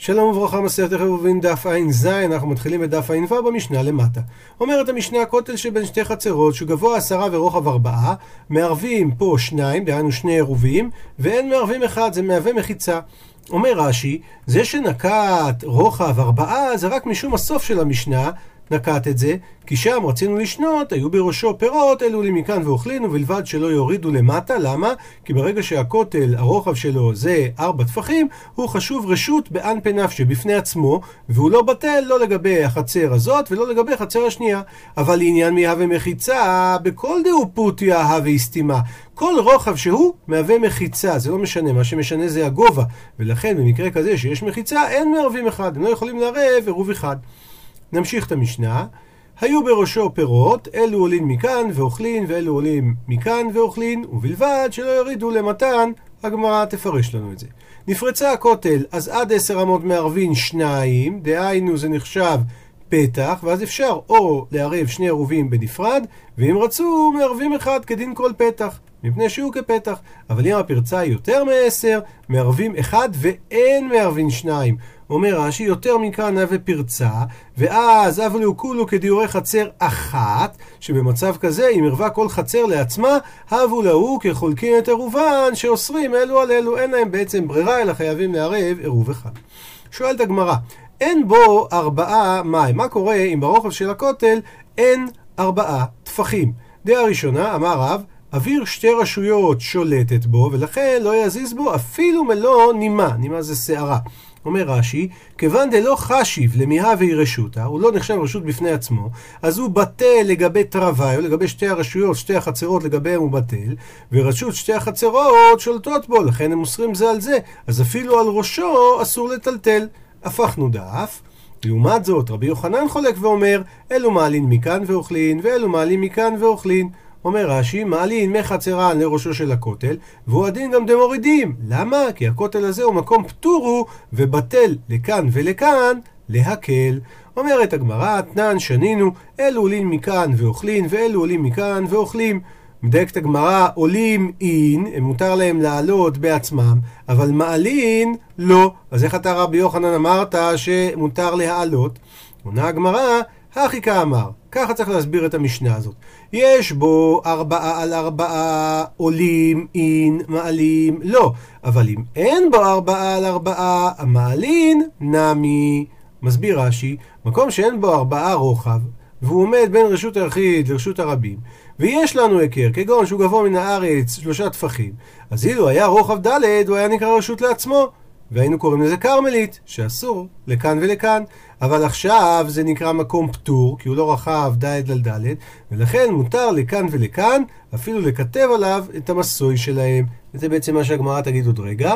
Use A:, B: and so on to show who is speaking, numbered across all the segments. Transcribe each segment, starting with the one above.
A: שלום וברכה, מסכת חיובים דף ע"ז, אנחנו מתחילים בדף ע"ו במשנה למטה. אומרת המשנה, הכותל שבין שתי חצרות, שהוא גבוה עשרה ורוחב ארבעה, מערבים פה שניים, דהיינו שני עירובים, ואין מערבים אחד, זה מהווה מחיצה. אומר רש"י, זה שנקט רוחב ארבעה זה רק משום הסוף של המשנה, נקט את זה, כי שם רצינו לשנות, היו בראשו פירות, אלו לי מכאן ואוכלין, ובלבד שלא יורידו למטה, למה? כי ברגע שהכותל, הרוחב שלו זה ארבע טפחים, הוא חשוב רשות באנפי נפשי בפני עצמו, והוא לא בטל לא לגבי החצר הזאת ולא לגבי החצר השנייה. אבל לעניין מי הווה מחיצה, בכל דאו פוטיה הווה סתימה. כל רוחב שהוא מהווה מחיצה, זה לא משנה, מה שמשנה זה הגובה. ולכן במקרה כזה שיש מחיצה, אין מערבים אחד, הם לא יכולים לערב עירוב אחד. נמשיך את המשנה. היו בראשו פירות, אלו עולים מכאן ואוכלין, ואלו עולים מכאן ואוכלין, ובלבד שלא יורידו למתן, הגמרא תפרש לנו את זה. נפרצה הכותל, אז עד עשר אמות מערבין שניים, דהיינו זה נחשב פתח, ואז אפשר או לערב שני עירובים בנפרד, ואם רצו, מערבים אחד כדין כל פתח. מפני שהוא כפתח. אבל אם הפרצה היא יותר מעשר, מערבים אחד ואין מערבים שניים. אומר רש"י, יותר מכאן הווה פרצה, ואז אבלו כולו כדיורי חצר אחת, שבמצב כזה, אם ערבה כל חצר לעצמה, הבו להו כחולקין את עירובן, שאוסרים אלו על אלו, אין להם בעצם ברירה, אלא חייבים לערב עירוב אחד. שואלת הגמרא, אין בו ארבעה מים. מה קורה אם ברוחב של הכותל אין ארבעה טפחים? דעה ראשונה, אמר רב, אוויר שתי רשויות שולטת בו, ולכן לא יזיז בו אפילו מלוא נימה. נימה זה שערה. אומר רש"י, כיוון דלא חשיב למיהווה רשותא, הוא לא נחשב רשות בפני עצמו, אז הוא בטל לגבי תרווי, לגבי שתי הרשויות, שתי החצרות לגביהם הוא בטל, ורשות שתי החצרות שולטות בו, לכן הם מוסרים זה על זה, אז אפילו על ראשו אסור לטלטל. הפכנו דף. לעומת זאת, רבי יוחנן חולק ואומר, אלו מעלין מכאן ואוכלין, ואלו מעלין מכאן ואוכלין. אומר רש"י, מעלין מחצרן לראשו של הכותל, והוא הדין גם דמורידים. למה? כי הכותל הזה הוא מקום פטור הוא, ובטל לכאן ולכאן, להקל. אומרת הגמרא, תנן שנינו, אלו עולים מכאן ואוכלין, ואלו עולים מכאן ואוכלים. מדייקת הגמרא, עולים אין, מותר להם לעלות בעצמם, אבל מעלין לא. אז איך אתה רבי יוחנן אמרת שמותר להעלות? עונה הגמרא, הכי כאמר. ככה צריך להסביר את המשנה הזאת. יש בו ארבעה על ארבעה עולים אין מעלים לא, אבל אם אין בו ארבעה על ארבעה המעלין נמי. מסביר רש"י, מקום שאין בו ארבעה רוחב, והוא עומד בין רשות היחיד לרשות הרבים, ויש לנו היכר, כגון שהוא גבוה מן הארץ שלושה טפחים, אז אילו היה רוחב ד' הוא היה נקרא רשות לעצמו. והיינו קוראים לזה כרמלית, שאסור לכאן ולכאן. אבל עכשיו זה נקרא מקום פטור, כי הוא לא רחב ד' על ד', ולכן מותר לכאן ולכאן אפילו לכתב עליו את המסוי שלהם. וזה בעצם מה שהגמרא תגיד עוד רגע.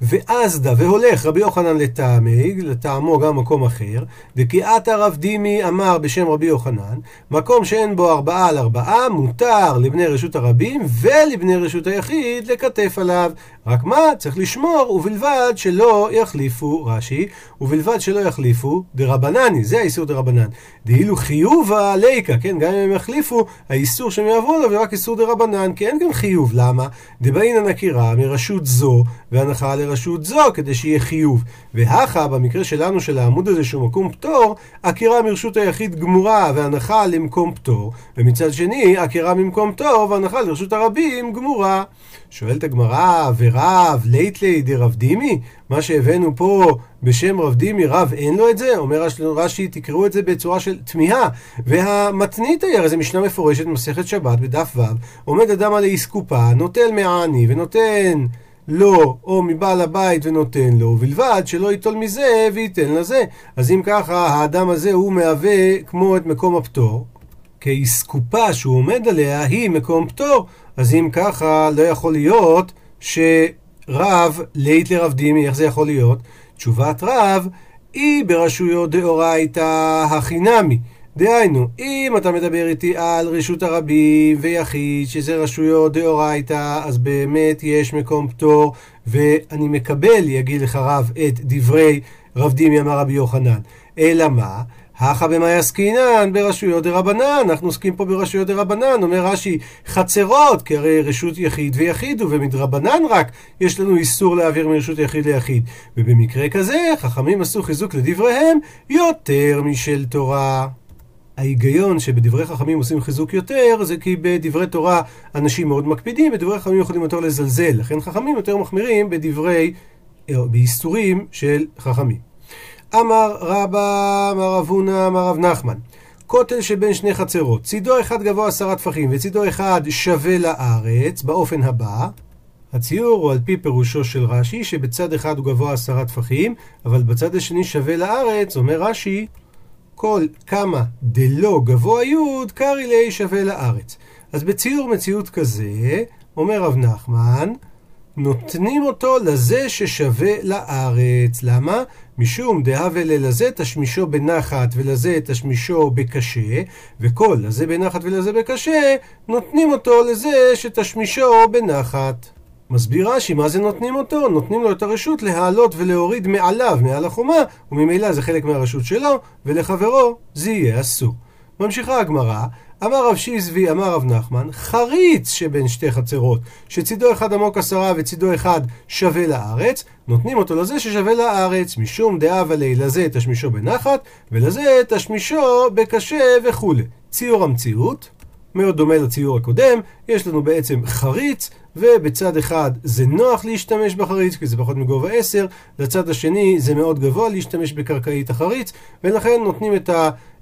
A: ואזדה והולך רבי יוחנן לטעמי, לטעמו גם מקום אחר, וקיאת הרב דימי אמר בשם רבי יוחנן, מקום שאין בו ארבעה על ארבעה, מותר לבני רשות הרבים ולבני רשות היחיד לכתף עליו. רק מה? צריך לשמור, ובלבד שלא יחליפו, רש"י, ובלבד שלא יחליפו דרבנני, זה האיסור דרבנן. דהילו חיובה ליקה, כן, גם אם הם יחליפו, האיסור שהם יעברו לו ורק איסור דרבנן, כי אין גם חיוב, למה? דבעינן הקירה מרשות זו, והנחה לרשות זו, כדי שיהיה חיוב. והכה, במקרה שלנו של העמוד הזה שהוא מקום פטור, עקירה מרשות היחיד גמורה והנחה למקום פטור, ומצד שני, עקירה ממקום פטור והנחה לרשות הרבים גמורה. שואלת הגמרא, ורב ליטלי דרב דימי? מה שהבאנו פה בשם רב דימי, רב אין לו את זה? אומר רש"י, תקראו את זה בצורה של תמיהה. והמתנית היה, הרי זו משנה מפורשת, מסכת שבת, בדף ו', עומד אדם על האיסקופה, נוטל מעני ונותן... לו או מבעל הבית ונותן לו, ובלבד שלא ייטול מזה וייתן לזה. אז אם ככה, האדם הזה הוא מהווה כמו את מקום הפטור, כי אסקופה שהוא עומד עליה היא מקום פטור, אז אם ככה, לא יכול להיות שרב לית לרב דימי, איך זה יכול להיות? תשובת רב היא ברשויות דאורייתא החינמי. דהיינו, אם אתה מדבר איתי על רשות הרבים ויחיד, שזה רשויות דאורייתא, אז באמת יש מקום פטור, ואני מקבל, יגיד לך רב, את דברי רב דימי אמר רבי יוחנן. אלא מה? הכא במאי עסקינן ברשויות דרבנן, אנחנו עוסקים פה ברשויות דרבנן, אומר רש"י חצרות, כי הרי רשות יחיד ויחיד הוא, ומדרבנן רק יש לנו איסור להעביר מרשות יחיד ליחיד. ובמקרה כזה, חכמים עשו חיזוק לדבריהם יותר משל תורה. ההיגיון שבדברי חכמים עושים חיזוק יותר, זה כי בדברי תורה אנשים מאוד מקפידים, בדברי חכמים יכולים יותר לזלזל. לכן חכמים יותר מחמירים בדברי, אה, באיסורים של חכמים. אמר רבא, אמר רב הונא, אמר רב נחמן. כותל שבין שני חצרות, צידו אחד גבוה עשרה טפחים וצידו אחד שווה לארץ, באופן הבא. הציור הוא על פי פירושו של רש"י, שבצד אחד הוא גבוה עשרה טפחים, אבל בצד השני שווה לארץ, אומר רש"י, כל כמה דלא גבוה י' קרעי לי שווה לארץ. אז בציור מציאות כזה, אומר רב נחמן, נותנים אותו לזה ששווה לארץ. למה? משום דהווה ללזה תשמישו בנחת ולזה תשמישו בקשה, וכל לזה בנחת ולזה בקשה, נותנים אותו לזה שתשמישו בנחת. מסביר רש"י, מה זה נותנים אותו? נותנים לו את הרשות להעלות ולהוריד מעליו, מעל החומה, וממילא זה חלק מהרשות שלו, ולחברו זה יהיה אסור. ממשיכה הגמרא, אמר רב שיזבי, אמר רב נחמן, חריץ שבין שתי חצרות, שצידו אחד עמוק עשרה וצידו אחד שווה לארץ, נותנים אותו לזה ששווה לארץ, משום דאבה לי לזה תשמישו בנחת, ולזה תשמישו בקשה וכולי. ציור המציאות, מאוד דומה לציור הקודם, יש לנו בעצם חריץ, ובצד אחד זה נוח להשתמש בחריץ, כי זה פחות מגובה 10, לצד השני זה מאוד גבוה להשתמש בקרקעית החריץ, ולכן נותנים את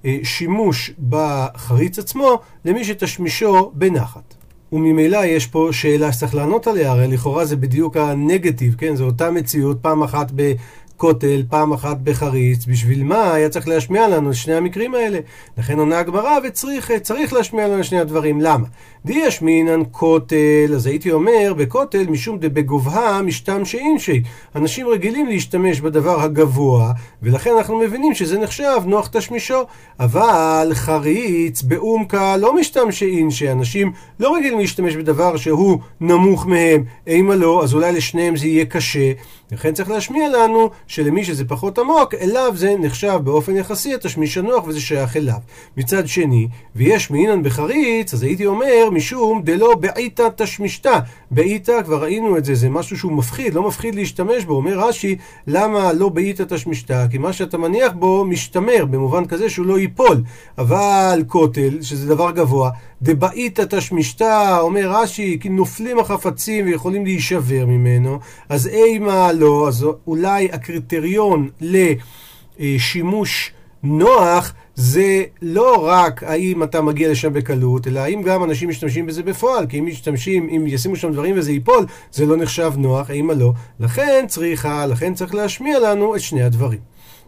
A: השימוש בחריץ עצמו למי שתשמישו בנחת. וממילא יש פה שאלה שצריך לענות עליה, הרי לכאורה זה בדיוק הנגטיב, כן? זו אותה מציאות, פעם אחת ב... כותל, פעם אחת בחריץ, בשביל מה היה צריך להשמיע לנו את שני המקרים האלה? לכן עונה הגמרא וצריך צריך להשמיע לנו את שני הדברים. למה? די ישמינן כותל, אז הייתי אומר, בכותל משום דבגובהה משתם שאינשי. אנשים רגילים להשתמש בדבר הגבוה, ולכן אנחנו מבינים שזה נחשב נוח תשמישו. אבל חריץ באומקה לא משתם שאינשי. אנשים לא רגילים להשתמש בדבר שהוא נמוך מהם. אימה לא, אז אולי לשניהם זה יהיה קשה. לכן צריך להשמיע לנו שלמי שזה פחות עמוק, אליו זה נחשב באופן יחסי התשמיש הנוח וזה שייך אליו. מצד שני, ויש מעינן בחריץ, אז הייתי אומר, משום דלא בעיתא תשמישתא. בעיתא, כבר ראינו את זה, זה משהו שהוא מפחיד, לא מפחיד להשתמש בו. אומר רש"י, למה לא בעיתא תשמישתא? כי מה שאתה מניח בו משתמר, במובן כזה שהוא לא ייפול. אבל כותל, שזה דבר גבוה, דבעיתא תשמישתא, אומר רש"י, כי נופלים החפצים ויכולים להישבר ממנו, אז אימה לא, אז אולי הקריטריון לשימוש נוח זה לא רק האם אתה מגיע לשם בקלות, אלא האם גם אנשים משתמשים בזה בפועל, כי אם משתמשים, אם ישימו שם דברים וזה ייפול, זה לא נחשב נוח, האם לא. לכן צריכה, לכן צריך להשמיע לנו את שני הדברים.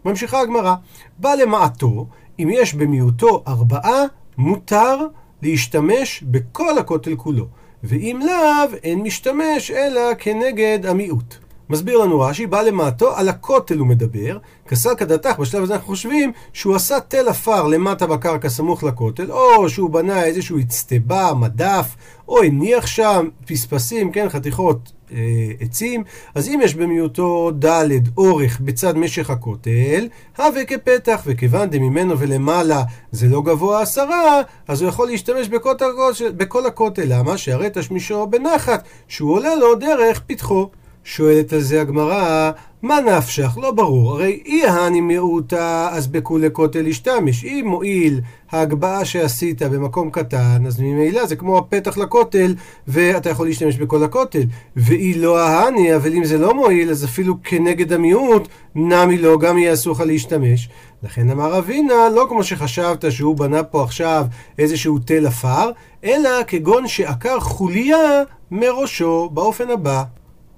A: ממשיכה הגמרא, בא למעטו, אם יש במיעוטו ארבעה, מותר להשתמש בכל הכותל כולו, ואם לאו, אין משתמש אלא כנגד המיעוט. מסביר לנו רש"י, בא למטו, על הכותל הוא מדבר, כסר כדתך, בשלב הזה אנחנו חושבים שהוא עשה תל עפר למטה בקרקע סמוך לכותל, או שהוא בנה איזשהו אצטבה, מדף, או הניח שם פספסים, כן, חתיכות אה, עצים, אז אם יש במיעוטו ד' אורך בצד משך הכותל, הווה כפתח, וכיוון דממנו ולמעלה זה לא גבוה עשרה, אז הוא יכול להשתמש בכל, בכל הכותל. למה? שהרי תשמישו בנחת, שהוא עולה לו דרך פתחו. שואלת על זה הגמרא, מה נפשך? לא ברור. הרי אי ההני מיעוטה, אז בכולי כותל השתמש. אם מועיל ההגבהה שעשית במקום קטן, אז ממילא זה כמו הפתח לכותל, ואתה יכול להשתמש בכל הכותל. ואי לא ההני, אבל אם זה לא מועיל, אז אפילו כנגד המיעוט, נמי לא, גם יעשו לך להשתמש. לכן אמר אבינה, לא כמו שחשבת שהוא בנה פה עכשיו איזשהו תל עפר, אלא כגון שעקר חוליה מראשו באופן הבא.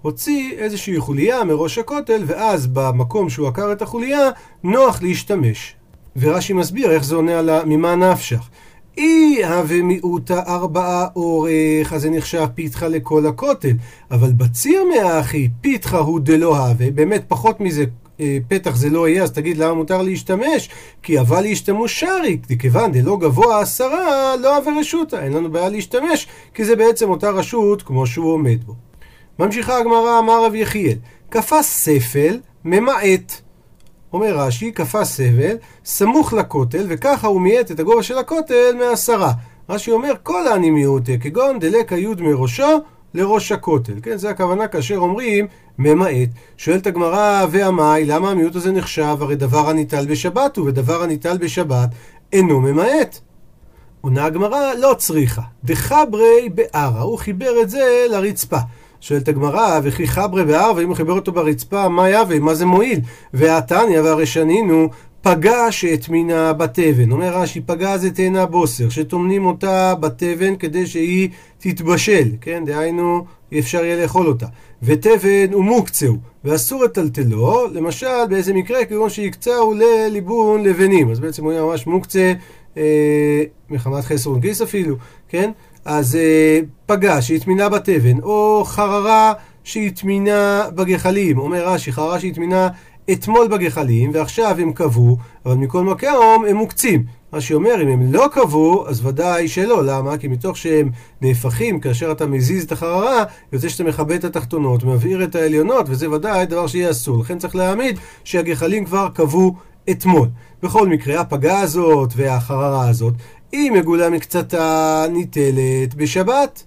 A: הוציא איזושהי חוליה מראש הכותל, ואז במקום שהוא עקר את החוליה, נוח להשתמש. ורש"י מסביר איך זה עונה על ממה נפשך. אי הווה מיעוטה ארבעה אורך, אז זה נחשב פיתחה לכל הכותל. אבל בציר מהאחי, פיתחה הוא דלא הווה, באמת פחות מזה אה, פתח זה לא יהיה, אז תגיד למה מותר להשתמש? כי אבל ישתמו שרי, כיוון דלא גבוה עשרה, לא הווה רשותה, אין לנו בעיה להשתמש, כי זה בעצם אותה רשות כמו שהוא עומד בו. ממשיכה הגמרא, אמר רב יחיאל, כפה ספל ממעט. אומר רש"י, כפה סבל, סמוך לכותל, וככה הוא מיעט את הגובה של הכותל מעשרה. רש"י אומר, כל העני מיעוטה, כגון דלק היוד מראשו לראש הכותל. כן, זה הכוונה כאשר אומרים ממעט. שואלת הגמרא, ועמאי, למה המיעוט הזה נחשב? הרי דבר הניטל בשבת הוא, ודבר הניטל בשבת אינו ממעט. עונה הגמרא, לא צריכה. דחברי בערה, הוא חיבר את זה לרצפה. שואלת הגמרא, וכי חברי בערה, ואם הוא חיבר אותו ברצפה, מה יהווה? מה זה מועיל? והתניא והרי שנינו פגע שהטמינה בתבן. אומר רש"י, פגע זה תאנה בוסר, שטומנים אותה בתבן כדי שהיא תתבשל, כן? דהיינו, אפשר יהיה לאכול אותה. ותבן הוא מוקצהו, ואסור לטלטלו, למשל באיזה מקרה, כגון שהקצהו לליבון לבנים. אז בעצם הוא יהיה ממש מוקצה אה, מחמת חסר ונגיס אפילו, כן? אז אה, פגע שהטמינה בתבן, או חררה שהטמינה בגחלים. אומר רש"י, חררה שהטמינה אתמול בגחלים, ועכשיו הם קבעו, אבל מכל מקום הם מוקצים. מה שאומר, אם הם לא קבעו, אז ודאי שלא. למה? כי מתוך שהם נהפכים כאשר אתה מזיז את החררה, יוצא שאתה מכבה את התחתונות, מבעיר את העליונות, וזה ודאי דבר שיהיה אסור. לכן צריך להעמיד שהגחלים כבר קבעו אתמול. בכל מקרה, הפגה הזאת והחררה הזאת, היא מגולה מקצתה ניטלת בשבת.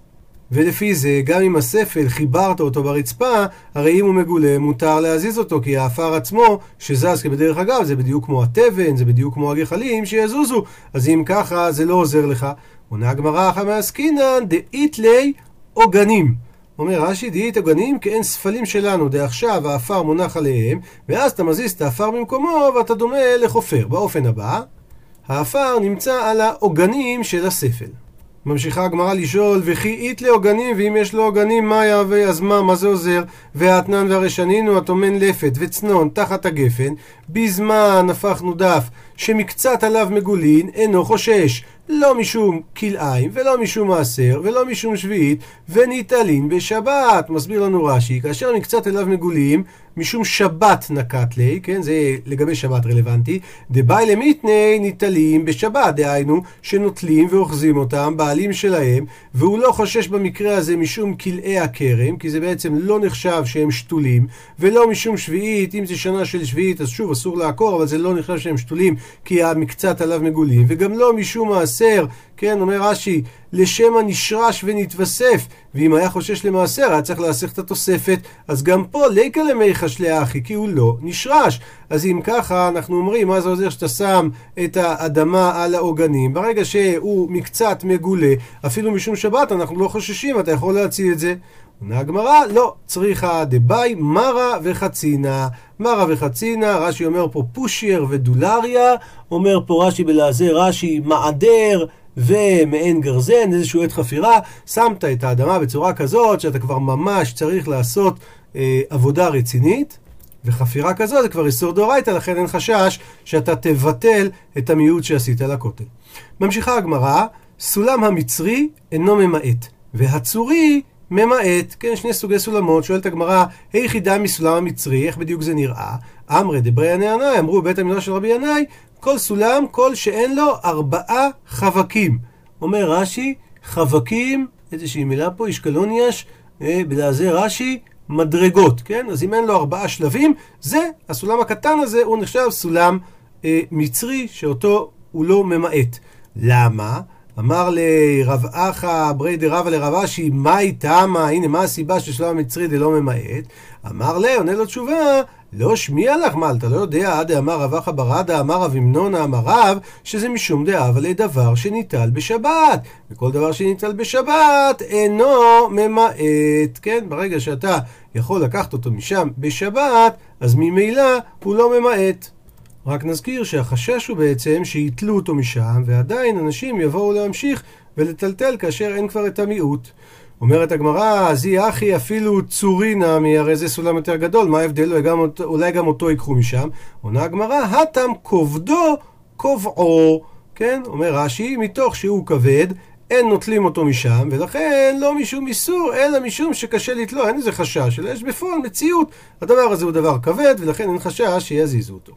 A: ולפי זה, גם אם הספל חיברת אותו ברצפה, הרי אם הוא מגולה, מותר להזיז אותו, כי האפר עצמו, שזז כבדרך אגב, זה בדיוק כמו התבן, זה בדיוק כמו הגחלים, שיזוזו. אז אם ככה, זה לא עוזר לך. עונה הגמרא אחא מעסקינן דאית לי עוגנים. אומר רש"י, דאית עוגנים כאין ספלים שלנו, דעכשיו האפר מונח עליהם, ואז אתה מזיז את האפר במקומו, ואתה דומה לחופר. באופן הבא, האפר נמצא על העוגנים של הספל. ממשיכה הגמרא לשאול, וכי אית לעוגנים, ואם יש לו עוגנים, מה יהווה? אז מה, מה זה עוזר? והאתנן והרשנינו, הטומן לפת וצנון תחת הגפן, בזמן הפכנו דף שמקצת עליו מגולין, אינו חושש. לא משום כלאיים, ולא משום מעשר, ולא משום שביעית, וניטלין בשבת. מסביר לנו רש"י, כאשר מקצת אליו מגולים, משום שבת נקט לי, כן, זה לגבי שבת רלוונטי, דבאי למיתני ניטלים בשבת, דהיינו, שנוטלים ואוחזים אותם, בעלים שלהם, והוא לא חושש במקרה הזה משום כלאי הכרם, כי זה בעצם לא נחשב שהם שתולים, ולא משום שביעית, אם זה שנה של שביעית, אז שוב אסור לעקור, אבל זה לא נחשב שהם שתולים, כי המקצת עליו מגולים, וגם לא משום מעשר, כן, אומר רש"י, לשם הנשרש ונתווסף, ואם היה חושש למעשר, היה צריך להסך את התוספת, אז גם פה ליקה למיכה שלאחי, כי הוא לא נשרש. אז אם ככה, אנחנו אומרים, מה זה עוזר שאתה שם את האדמה על העוגנים? ברגע שהוא מקצת מגולה, אפילו משום שבת, אנחנו לא חוששים, אתה יכול להציל את זה. עונה הגמרא, לא, צריכה דבאי מרה וחצינה. מרה וחצינה, רש"י אומר פה פושייר ודולריה, אומר פה רש"י בלעזר רש"י מעדר ומעין גרזן, איזשהו עת חפירה, שמת את האדמה בצורה כזאת שאתה כבר ממש צריך לעשות אה, עבודה רצינית. וחפירה כזו זה כבר איסור דאורייתא, לכן אין חשש שאתה תבטל את המיעוט שעשית לכותל. ממשיכה הגמרא, סולם המצרי אינו ממעט, והצורי ממעט, כן, שני סוגי סולמות, שואלת הגמרא, היחידה מסולם המצרי, איך בדיוק זה נראה? אמרי דברי ינאי, אמרו בבית המדרש של רבי ינאי, כל סולם, כל שאין לו ארבעה חבקים. אומר רש"י, חבקים, איזושהי מילה פה, אישקלוניאש, אה, בלעזי רש"י, מדרגות, כן? אז אם אין לו ארבעה שלבים, זה, הסולם הקטן הזה, הוא נחשב סולם אה, מצרי, שאותו הוא לא ממעט. למה? אמר לרב אחא ברי דרבא לרב אשי, מהי תמה? הנה, מה הסיבה ששלום המצרי דלא ממעט? אמר לה, עונה לו תשובה, לא שמיע לך, מה, אתה לא יודע, עד אמר רב אחא ברדה, אמר רב המנונה, אמר רב, שזה משום דאבה לדבר שניטל בשבת. וכל דבר שניטל בשבת אינו ממעט. כן, ברגע שאתה יכול לקחת אותו משם בשבת, אז ממילא הוא לא ממעט. רק נזכיר שהחשש הוא בעצם שיתלו אותו משם, ועדיין אנשים יבואו להמשיך ולטלטל כאשר אין כבר את המיעוט. אומרת הגמרא, היא אחי אפילו צורי נמי, הרי זה סולם יותר גדול, מה ההבדל? אולי גם, אולי גם אותו ייקחו משם. עונה הגמרא, הטם כובדו כובעו. כן, אומר רש"י, מתוך שהוא כבד, אין נוטלים אותו משם, ולכן לא משום איסור, אלא משום שקשה לתלוע, אין איזה חשש, אלא יש בפועל מציאות. הדבר הזה הוא דבר כבד, ולכן אין חשש שיזיזו אותו.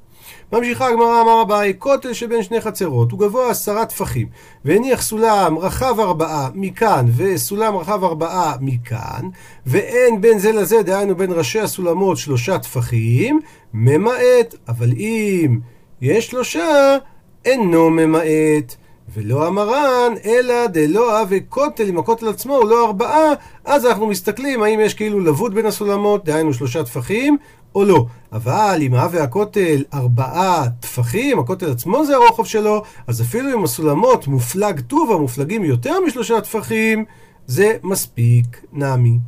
A: ממשיכה הגמרא, אמר אביי, כותל שבין שני חצרות, הוא גבוה עשרה טפחים, והניח סולם רחב ארבעה מכאן, וסולם רחב ארבעה מכאן, ואין בין זה לזה, דהיינו בין ראשי הסולמות שלושה טפחים, ממעט, אבל אם יש שלושה, אינו ממעט. ולא המרן, אלא דלא אבי כותל, אם הכותל עצמו הוא לא ארבעה, אז אנחנו מסתכלים האם יש כאילו לבוד בין הסולמות, דהיינו שלושה טפחים, או לא. אבל אם אבי הכותל ארבעה טפחים, הכותל עצמו זה הרוחב שלו, אז אפילו אם הסולמות מופלג טובה, מופלגים יותר משלושה טפחים, זה מספיק נמי.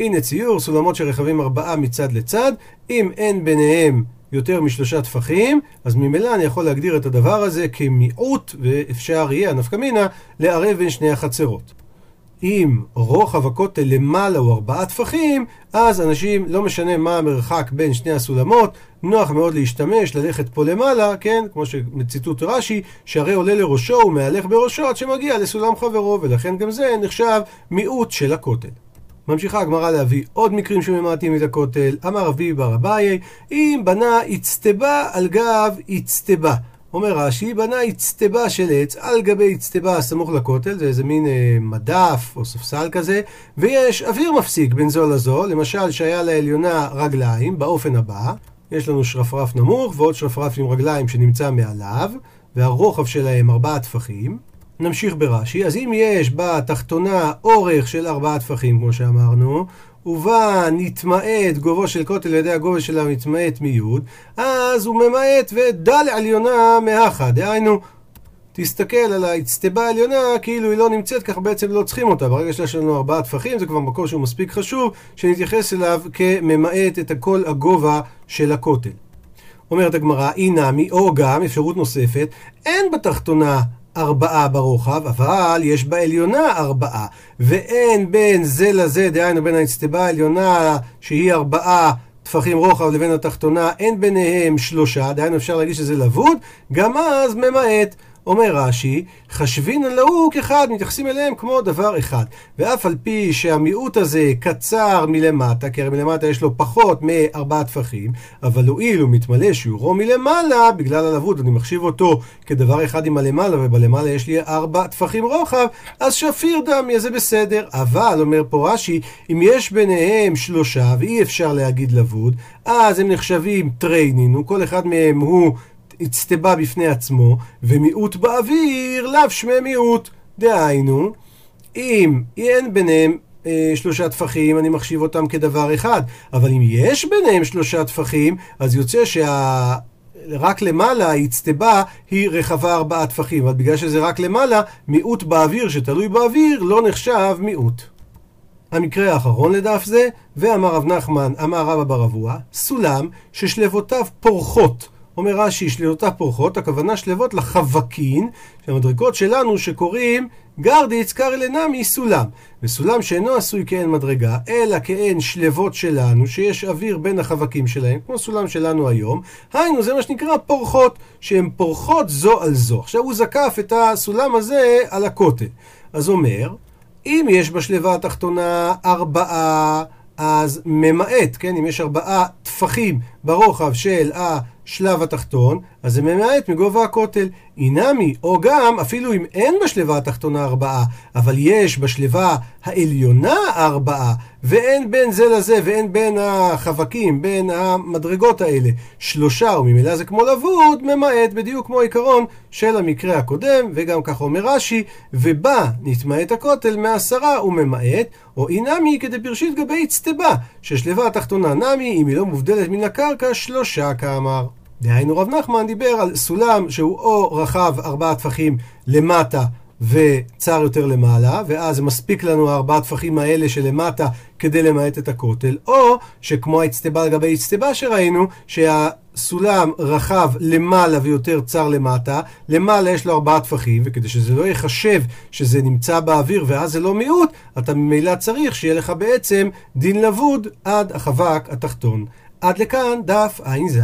A: הנה ציור, סולמות שרכבים ארבעה מצד לצד, אם אין ביניהם יותר משלושה טפחים, אז ממילא אני יכול להגדיר את הדבר הזה כמיעוט, ואפשר יהיה, הנפקא מינה, לערב בין שני החצרות. אם רוחב הכותל למעלה הוא ארבעה טפחים, אז אנשים, לא משנה מה המרחק בין שני הסולמות, נוח מאוד להשתמש, ללכת פה למעלה, כן, כמו שציטוט רש"י, שהרי עולה לראשו ומהלך בראשו עד שמגיע לסולם חברו, ולכן גם זה נחשב מיעוט של הכותל. ממשיכה הגמרא להביא עוד מקרים שממעטים את הכותל. אמר רבי בר אביי, אם בנה אצטבה על גב אצטבה. אומר רש"י, בנה אצטבה של עץ על גבי אצטבה סמוך לכותל, זה איזה מין אה, מדף או ספסל כזה, ויש אוויר מפסיק בין זו לזו, למשל שהיה לעליונה רגליים, באופן הבא, יש לנו שרפרף נמוך ועוד שרפרף עם רגליים שנמצא מעליו, והרוחב שלהם ארבעה טפחים. נמשיך ברש"י, אז אם יש בתחתונה אורך של ארבעה טפחים, כמו שאמרנו, ובה נתמעט גובו של כותל על ידי הגובה שלה מתמעט מיוד, אז הוא ממעט ודל עליונה מאחה. דהיינו, תסתכל על האצטבה העליונה כאילו היא לא נמצאת, ככה בעצם לא צריכים אותה. ברגע שיש לנו ארבעה טפחים, זה כבר מקום שהוא מספיק חשוב, שנתייחס אליו כממעט את כל הגובה של הכותל. אומרת הגמרא, אי נמי, או גם, אפשרות נוספת, אין בתחתונה ארבעה ברוחב, אבל יש בעליונה ארבעה, ואין בין זה לזה, דהיינו בין האצטבה העליונה שהיא ארבעה טפחים רוחב לבין התחתונה, אין ביניהם שלושה, דהיינו אפשר להגיד שזה לבוד, גם אז ממעט. אומר רש"י, חשבין על ההוא כאחד, מתייחסים אליהם כמו דבר אחד. ואף על פי שהמיעוט הזה קצר מלמטה, כי הרי מלמטה יש לו פחות מארבעה טפחים, אבל הואיל הוא מתמלא שיעורו מלמעלה, בגלל הלבוד, אני מחשיב אותו כדבר אחד עם הלמעלה, ובלמעלה יש לי ארבע טפחים רוחב, אז שפיר דמי, זה בסדר. אבל, אומר פה רש"י, אם יש ביניהם שלושה ואי אפשר להגיד לבוד, אז הם נחשבים טריינינו, כל אחד מהם הוא... הצטבה בפני עצמו, ומיעוט באוויר לאו שמי מיעוט. דהיינו, אם אין ביניהם אה, שלושה טפחים, אני מחשיב אותם כדבר אחד. אבל אם יש ביניהם שלושה טפחים, אז יוצא שה... רק למעלה, האצטבה היא רחבה ארבעה טפחים, אבל בגלל שזה רק למעלה, מיעוט באוויר שתלוי באוויר לא נחשב מיעוט. המקרה האחרון לדף זה, ואמר רב נחמן, אמר רבא בר אבוה, סולם ששלבותיו פורחות. אומר רש"י, שלילותיו פורחות, הכוונה שלבות לחבקין, שהמדרגות שלנו שקוראים גרדיץ קרא לנמי סולם. וסולם שאינו עשוי כאין מדרגה, אלא כאין שלבות שלנו, שיש אוויר בין החבקים שלהם, כמו סולם שלנו היום, היינו, זה מה שנקרא פורחות, שהן פורחות זו על זו. עכשיו הוא זקף את הסולם הזה על הכותל. אז אומר, אם יש בשלבה התחתונה ארבעה, אז ממעט, כן, אם יש ארבעה טפחים ברוחב של ה... שלב התחתון, אז זה ממעט מגובה הכותל. אינמי, או גם, אפילו אם אין בשלבה התחתונה ארבעה, אבל יש בשלבה העליונה ארבעה, ואין בין זה לזה, ואין בין החבקים, בין המדרגות האלה, שלושה, וממילא זה כמו לבוד, ממעט, בדיוק כמו העיקרון של המקרה הקודם, וגם כך אומר רש"י, ובה נתמעט הכותל מעשרה וממעט, או אינמי כדי פרשית גבי אצטבה, ששלבה התחתונה נמי, אם היא לא מובדלת מן הקרקע, שלושה כאמר. דהיינו רב נחמן דיבר על סולם שהוא או רחב ארבעה טפחים למטה וצר יותר למעלה, ואז מספיק לנו הארבעה טפחים האלה שלמטה כדי למעט את הכותל, או שכמו האצטבה על גבי אצטבה שראינו, שהסולם רחב למעלה ויותר צר למטה, למעלה יש לו ארבעה טפחים, וכדי שזה לא ייחשב שזה נמצא באוויר ואז זה לא מיעוט, אתה ממילא צריך שיהיה לך בעצם דין לבוד עד החבק התחתון. עד לכאן דף ע"ז.